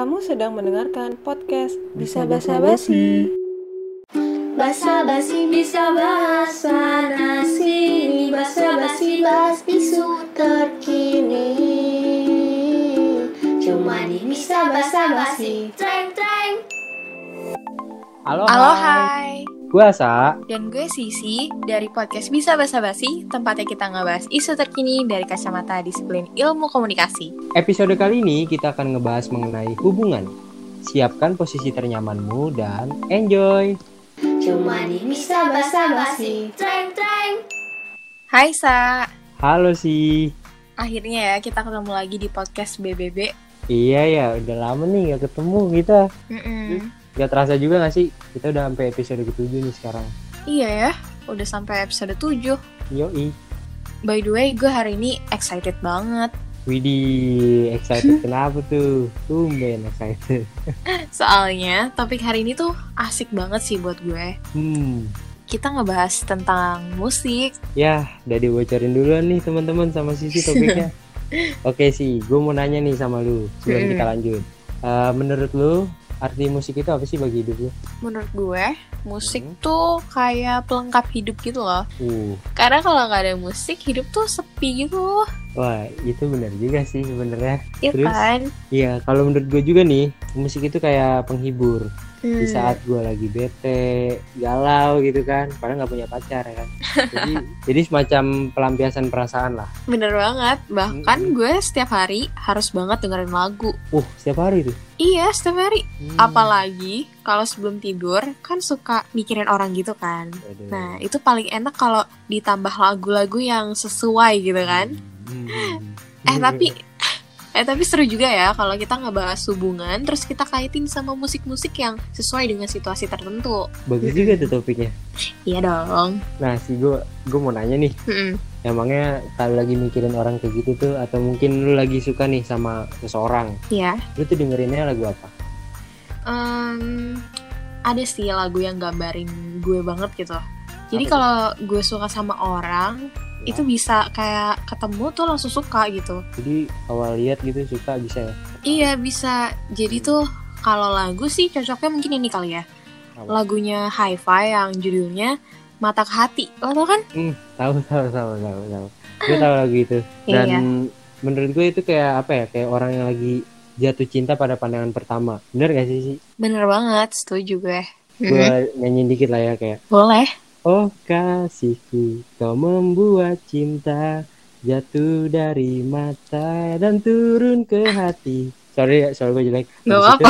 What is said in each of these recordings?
Kamu sedang mendengarkan podcast Bisa Basa Basi. Basa basi bisa bahasa nasi. Basa basi bahas isu terkini. Cuma di bisa basa basi Treng treng. Halo, Halo hai. hai, Gue Asa. dan gue Sisi dari podcast Bisa Basa Basi, tempatnya kita ngebahas isu terkini dari kacamata disiplin ilmu komunikasi. Episode kali ini kita akan ngebahas mengenai hubungan. Siapkan posisi ternyamanmu dan enjoy. Cuma di bisa basa basi Treng treng Hai Sa, Halo sih. akhirnya ya kita ketemu lagi di podcast BBB. Iya ya, udah lama nih gak ketemu kita. Mm-mm. Gak terasa juga gak sih? Kita udah sampai episode ke-7 nih sekarang. Iya ya, udah sampai episode 7. Yoi. By the way, gue hari ini excited banget. Widih, excited kenapa tuh? Tumben excited. Soalnya topik hari ini tuh asik banget sih buat gue. Hmm. Kita ngebahas tentang musik. Ya, udah dibocorin duluan nih teman-teman sama Sisi topiknya. Oke sih, gue mau nanya nih sama lu sebelum kita lanjut. Eh, menurut lu arti musik itu apa sih bagi hidup lu? Menurut gue, musik Hmm. tuh kayak pelengkap hidup gitu loh. Uh, Karena kalau nggak ada musik, hidup tuh sepi gitu. wah itu benar juga sih sebenarnya. Iya kan? Iya, kalau menurut gue juga nih, musik itu kayak penghibur. Di Hmm. saat gue lagi bete, galau gitu kan, padahal nggak punya pacar ya kan. Jadi, jadi semacam pelampiasan perasaan lah. Bener banget. Bahkan Mm-mm. gue setiap hari harus banget dengerin lagu. Uh, setiap hari tuh. Iya, setiap hari. Hmm. Apalagi kalau sebelum tidur kan suka mikirin orang gitu kan. Aduh. Nah, itu paling enak kalau ditambah lagu-lagu yang sesuai gitu kan. Hmm. Eh, tapi eh tapi seru juga ya kalau kita ngebahas hubungan terus kita kaitin sama musik-musik yang sesuai dengan situasi tertentu. bagus juga tuh topiknya. Iya dong. Nah, sih gue gue mau nanya nih, Mm-mm. emangnya kalau lagi mikirin orang kayak gitu tuh atau mungkin lu lagi suka nih sama seseorang, Iya. lu tuh dengerinnya lagu apa? Em, ada sih lagu yang gambarin gue banget gitu. Jadi kalau gue suka sama orang. Itu bisa kayak ketemu tuh langsung suka gitu. Jadi awal lihat gitu suka bisa ya? Iya bisa. Jadi tuh kalau lagu sih cocoknya mungkin ini kali ya. Apa? Lagunya Hi-Fi yang judulnya Mata ke Hati. Lo tau kan? Hmm, tahu tahu tahu tahu tahu. Gue tahu lagu itu. Dan Iya. menurut gue itu kayak apa ya? Kayak orang yang lagi jatuh cinta pada pandangan pertama. Bener gak sih sih? Bener banget, setuju gue. Gue Mm-mm. nyanyiin dikit lah ya kayak Boleh. Oh kasihku, kau membuat cinta jatuh dari mata dan turun ke hati. Sorry, ya, soal gue jelek. Gak Habis itu.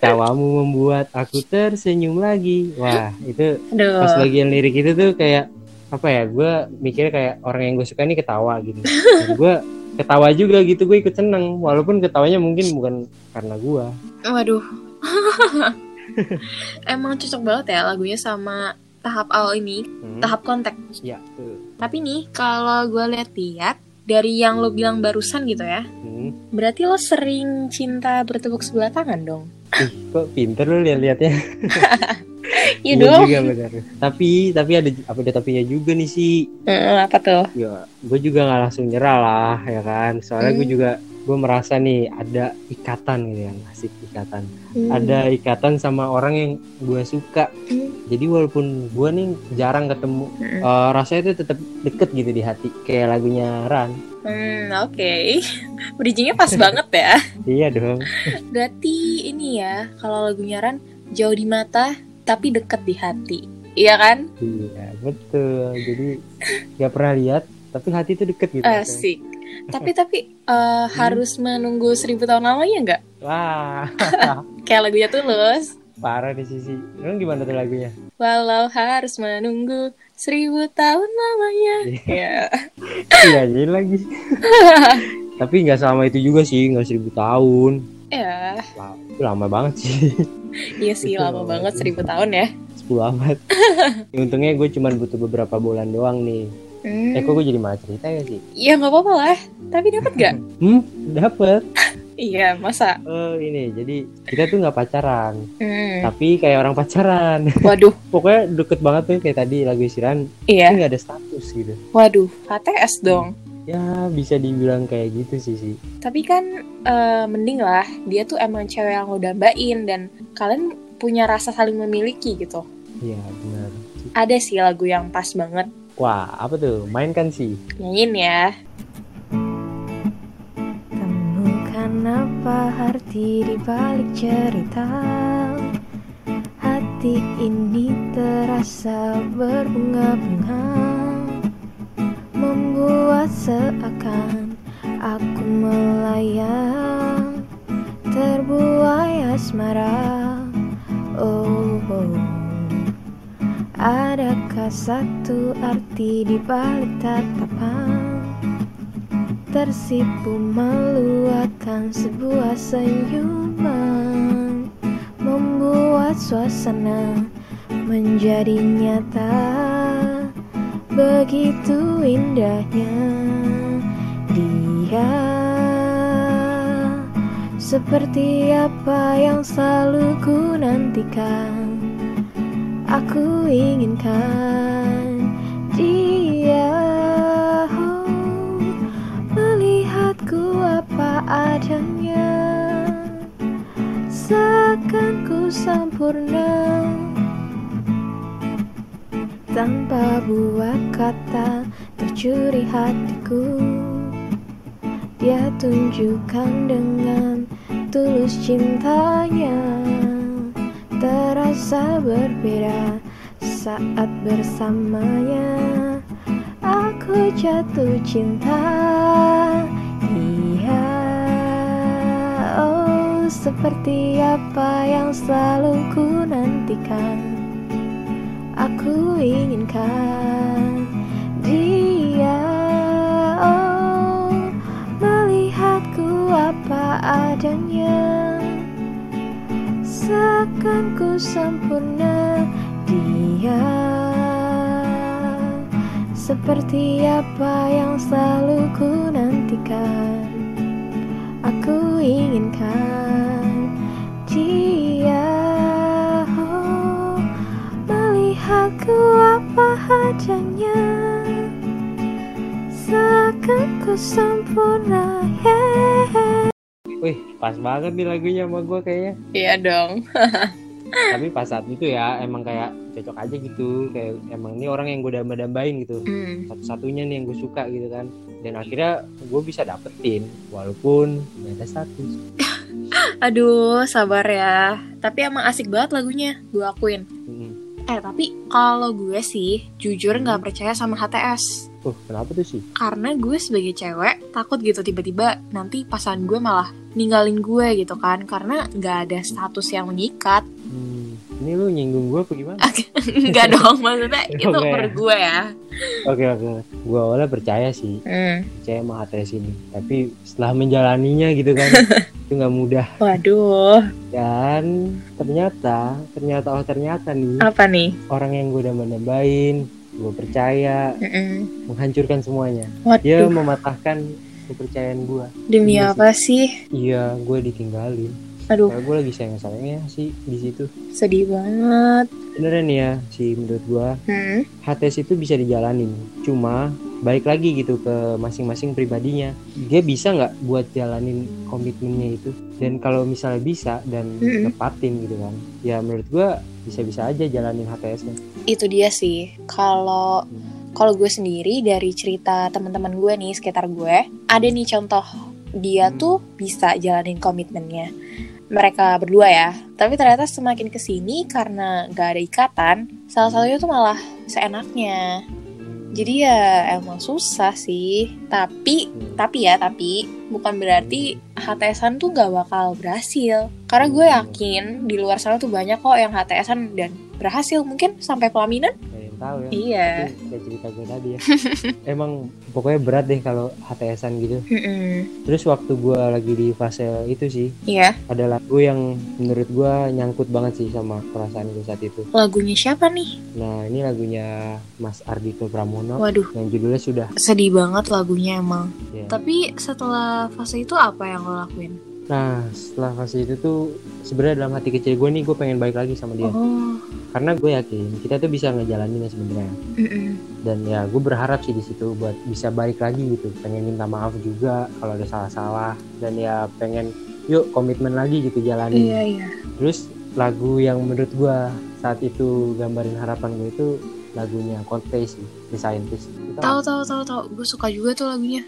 Tawamu membuat aku tersenyum lagi. Wah, itu Aduh. pas bagian lirik itu tuh kayak apa ya? Gue mikirnya kayak orang yang gue suka ini ketawa gitu. Dan gue ketawa juga gitu, gue ikut seneng. Walaupun ketawanya mungkin bukan karena gue. Waduh. Emang cocok banget ya lagunya sama tahap awal ini, Hmm. tahap kontak. Ya. Tapi nih, kalau gue lihat-lihat dari yang lo bilang barusan gitu ya, Hmm. berarti lo sering cinta bertepuk sebelah tangan dong? Ih, kok pinter lu lihat-lihatnya. Iya dong. juga benar. Tapi tapi ada apa ada tapinya juga nih sih. Apa tuh? Ya, gue juga nggak langsung nyerah lah, ya kan. Soalnya gue Hmm. juga gue merasa nih ada ikatan gitu kan, asik ikatan. Hmm. Ada ikatan sama orang yang gue suka. Hmm. Jadi walaupun gue nih jarang ketemu, Hmm. eh, rasanya itu tetap deket gitu di hati. Kayak lagunya Ran. Hmm, oke. Bridgingnya pas banget ya. Iya dong. Berarti ini ya, kalau lagunya Ran jauh di mata tapi dekat di hati. Iya kan? Iya betul. Jadi nggak pernah lihat, tapi hati itu deket gitu. Asik. tapi tapi eh, harus menunggu seribu tahun lamanya nggak? Wah, Kayak lagunya tulus. Parah nih sisi. Emang gimana tuh lagunya? Walau harus menunggu seribu tahun lamanya. Ya. Iya jadi lagi. Tapi nggak selama itu juga sih, nggak seribu tahun. Ya. Wah, itu lama banget sih, Iya sih Betul. lama banget seribu tahun ya. 10 abad. Untungnya gue cuma butuh beberapa bulan doang nih. Hmm. Eh kok gue jadi malah cerita ya sih? Ya nggak apa-apa lah. Tapi dapat nggak? Hmm, dapet. iya masa. Oh ini, jadi kita tuh nggak pacaran, Hmm. tapi kayak orang pacaran. Waduh. Pokoknya deket banget tuh kayak tadi lagu Siran, Iya. tapi nggak ada status gitu. Waduh. HTS dong. ya bisa dibilang kayak gitu sih sih Tapi kan eh, mending lah dia tuh emang cewek yang lo dambain dan kalian punya rasa saling memiliki gitu. iya benar Ada sih lagu yang pas banget. wah apa tuh mainkan sih Nyanyiin ya. Temukan apa arti di balik cerita Hati ini terasa berbunga-bunga Membuat seakan aku melayang Terbuai asmara Oh, oh. Adakah satu arti di balik tatapan Tersipu malu sebuah senyuman Membuat suasana menjadi nyata. Begitu indahnya dia. Seperti apa yang selalu ku nantikan Aku inginkan adanya. Seakan ku sempurna Tanpa buat kata tercuri hatiku. Dia tunjukkan dengan tulus cintanya. Terasa berbeda saat bersamanya. Aku jatuh cinta seperti apa yang selalu ku nantikan Aku inginkan Dia. Oh melihatku apa adanya Seakan ku sempurna dia. Seperti apa yang selalu ku nantikan inginkan dia oh, Melihatku apa adanya Seakan ku sempurna yeah. wih pas banget nih lagunya sama gue kayaknya Iya dong. tapi pas saat itu ya emang kayak cocok aja gitu kayak emang ini orang yang gue damba-dambain gitu Hmm. satu-satunya nih yang gue suka gitu kan dan akhirnya gue bisa dapetin walaupun nggak ada status Aduh, sabar ya. Tapi emang asik banget lagunya, gue akuin. Mm-mm. Eh, tapi kalau gue sih jujur nggak percaya sama HTS. Oh kenapa tuh sih Karena gue sebagai cewek takut gitu tiba-tiba nanti pasangan gue malah ninggalin gue gitu kan. Karena nggak ada status yang mengikat. hmm, ini lu nyinggung gue apa gimana Enggak dong, maksudnya itu per gue ya. oke oke gue awalnya percaya sih Hmm. percaya sama HTS ini tapi setelah menjalaninya gitu kan itu nggak mudah Waduh, dan ternyata ternyata oh ternyata nih apa nih? orang yang gue damba-dambain gue percaya Mm-mm. menghancurkan semuanya dia Waduh, mematahkan kepercayaan gue demi sih. apa sih? iya gue ditinggalin Aduh, Karena gue lagi sayang sayangnya sih di situ sedih banget. beneran ya sih menurut gue Hmm. HTS itu bisa dijalanin cuma balik lagi gitu ke masing-masing pribadinya. Dia bisa nggak buat jalanin komitmennya itu? Dan kalau misalnya bisa dan tepatin gitu kan ya menurut gue bisa-bisa aja jalanin HTS-nya itu dia sih. Kalau kalau gue sendiri dari cerita teman-teman gue nih sekitar gue ada nih contoh dia Hmm. tuh bisa jalanin komitmennya. Mereka berdua ya. Tapi ternyata semakin ke sini karena gak ada ikatan salah satunya tuh malah seenaknya jadi ya emang susah sih. Tapi Hmm. tapi ya tapi bukan berarti HTSan tuh gak bakal berhasil. Karena gue yakin di luar sana tuh banyak kok yang HTSan dan berhasil. Mungkin sampai pelaminan Yang tahu ya. Iya. Kayak cerita gue tadi ya. Emang pokoknya berat deh kalau HTSan gitu. Mm-mm. terus waktu gue lagi di fase itu sih iya. ada lagu yang menurut gue nyangkut banget sih sama perasaan gue saat itu. Lagunya siapa nih? Nah ini lagunya Mas Ardito Pramono waduh. yang judulnya sudah. Sedih banget lagunya emang. Ya. tapi setelah fase itu apa yang lo lakuin Nah setelah fase itu tuh sebenarnya dalam hati kecil gue nih gue pengen balik lagi sama dia. oh karena gue yakin kita tuh bisa ngejalaninnya sebenarnya Mm-mm. dan ya gue berharap sih di situ buat bisa balik lagi gitu pengen minta maaf juga kalau ada salah-salah dan ya pengen yuk komitmen lagi gitu jalanin Iya iya. terus lagu yang menurut gue saat itu gambarin harapan gue itu lagunya Coldplay sih The Scientist Tahu tahu tahu tahu. Gue suka juga tuh lagunya.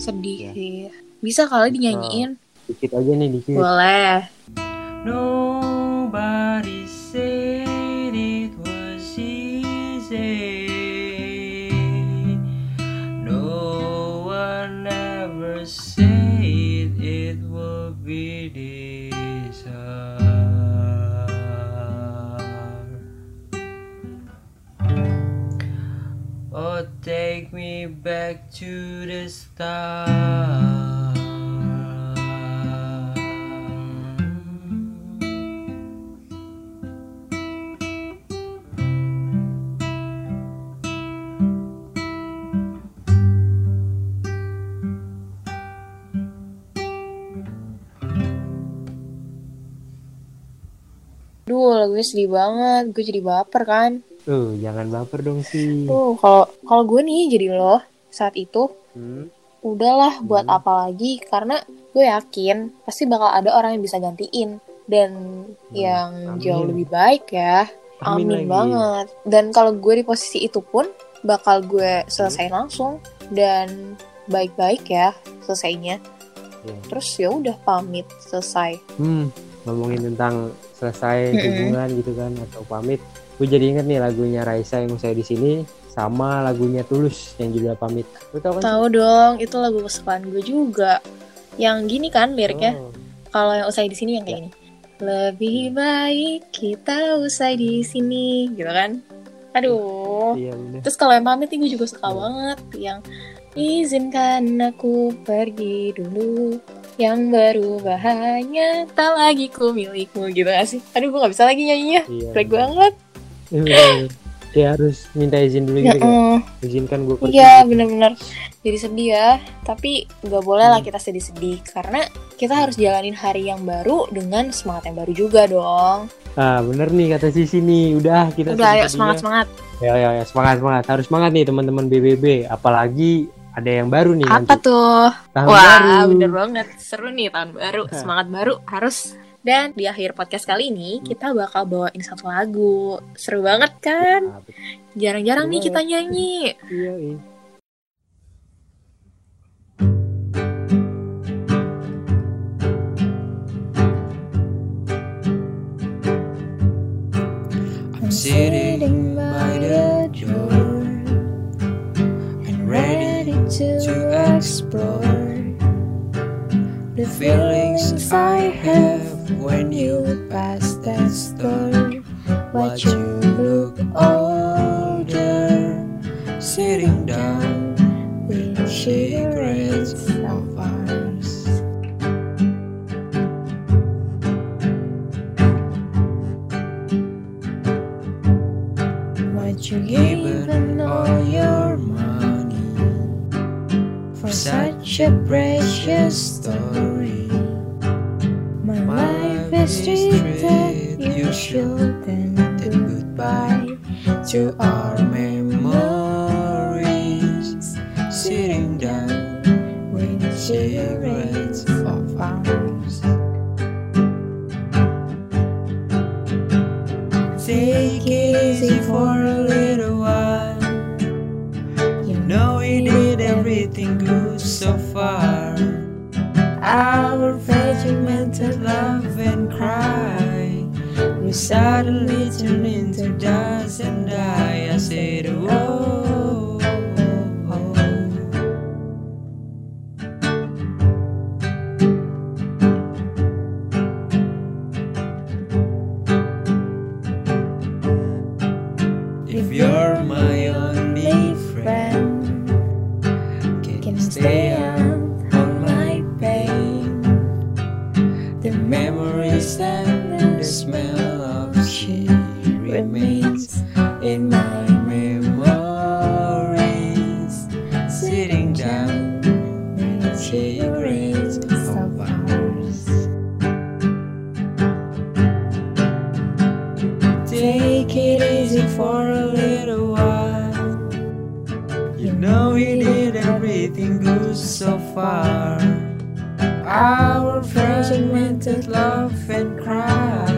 Sedih sih. Bisa kali dinyanyiin? Dikit aja nih dikit Boleh. Nobody said it was easy. No one ever said it would be this hard. Oh, take me back to the start. Duh lagunya sedih banget. Gue jadi baper kan. Tuh, jangan baper dong sih. Tuh kalau kalau gue nih jadi lo saat itu Hmm. udahlah buat Hmm. apa lagi karena gue yakin pasti bakal ada orang yang bisa gantiin dan yang Hmm, amin. jauh lebih baik ya Amin amin, lagi. banget dan kalau gue di posisi itu pun bakal gue selesai langsung dan baik-baik ya selesainya Iya. terus ya udah pamit selesai Hmm, ngomongin tentang selesai hubungan gitu kan atau pamit. Gue jadi inget nih lagunya Raisa yang saya di sini sama lagunya Tulus yang juga pamit. Lu tau kan? tahu dong itu lagu kesukaan gue juga. Yang gini kan liriknya? Oh, kalau yang usai di sini yang kayak gini. Lebih baik kita usai di sini gitu kan? Aduh. Iya bener. terus kalau yang pamit gue juga suka Iya. banget. Yang izinkan aku pergi dulu yang berubah hanya tak lagi ku milikmu gitu gak sih aduh gue gak bisa lagi nyanyinya Iya. Banget. Dia harus minta izin dulu ya, gitu kan. eh, Izinkan gue pergi. iya gitu. bener-bener jadi sedih ya tapi gak boleh lah kita sedih-sedih karena kita harus jalanin hari yang baru dengan semangat yang baru juga dong Ah, bener nih kata Sisi nih. Udah kita udah ayo semangat semangat Ya, ya, ya, semangat, semangat. Harus semangat nih teman-teman BBB. Apalagi ada yang baru nih apa nanti. tuh Tahun Wah, baru. bener banget. Seru nih tahun baru, semangat baru harus. Dan di akhir podcast kali ini kita bakal bawain satu lagu. Seru banget kan? Jarang-jarang nih Seru kita nyanyi. Iya, iya. I'm sitting explore the feelings I have when you pass that store. Watch you look older, sitting down with cigarettes of ours. What you given all your such a precious story? My life is treated you shouldn't do goodbye to our memories. Sitting down with cigarettes everything good so far. Our regimented love and cry. We suddenly far. Our meant to and cry.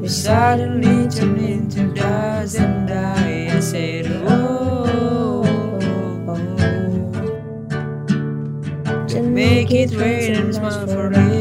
We suddenly turn into dust and die. I said, oh, to make it rain and smile for a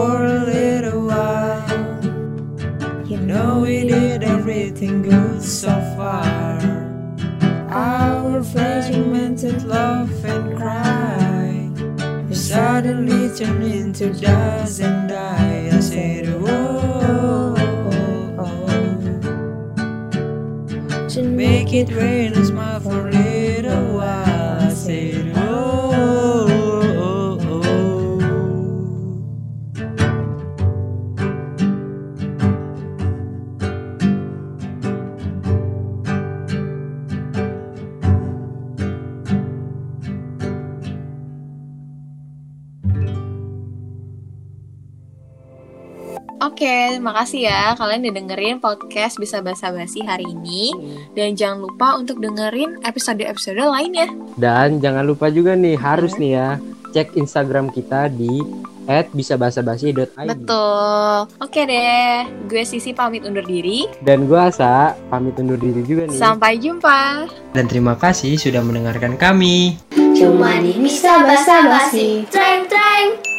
for a little while. You know we did everything good so far. Our to laugh and cry. We suddenly turned into dust and die. I said, whoa. To make it rain and smile for little Oke, terima kasih ya kalian udah dengerin podcast Bisa Basa Basi hari ini. Dan jangan lupa untuk dengerin episode-episode lainnya. Dan jangan lupa juga nih harus nih ya cek Instagram kita di @bisabasabasi.id. Betul. Oke deh, gue Sisi pamit undur diri. Dan gua Asa pamit undur diri juga nih. Sampai jumpa. Dan terima kasih sudah mendengarkan kami. Cuma di Bisa Basa Basi. Treng treng.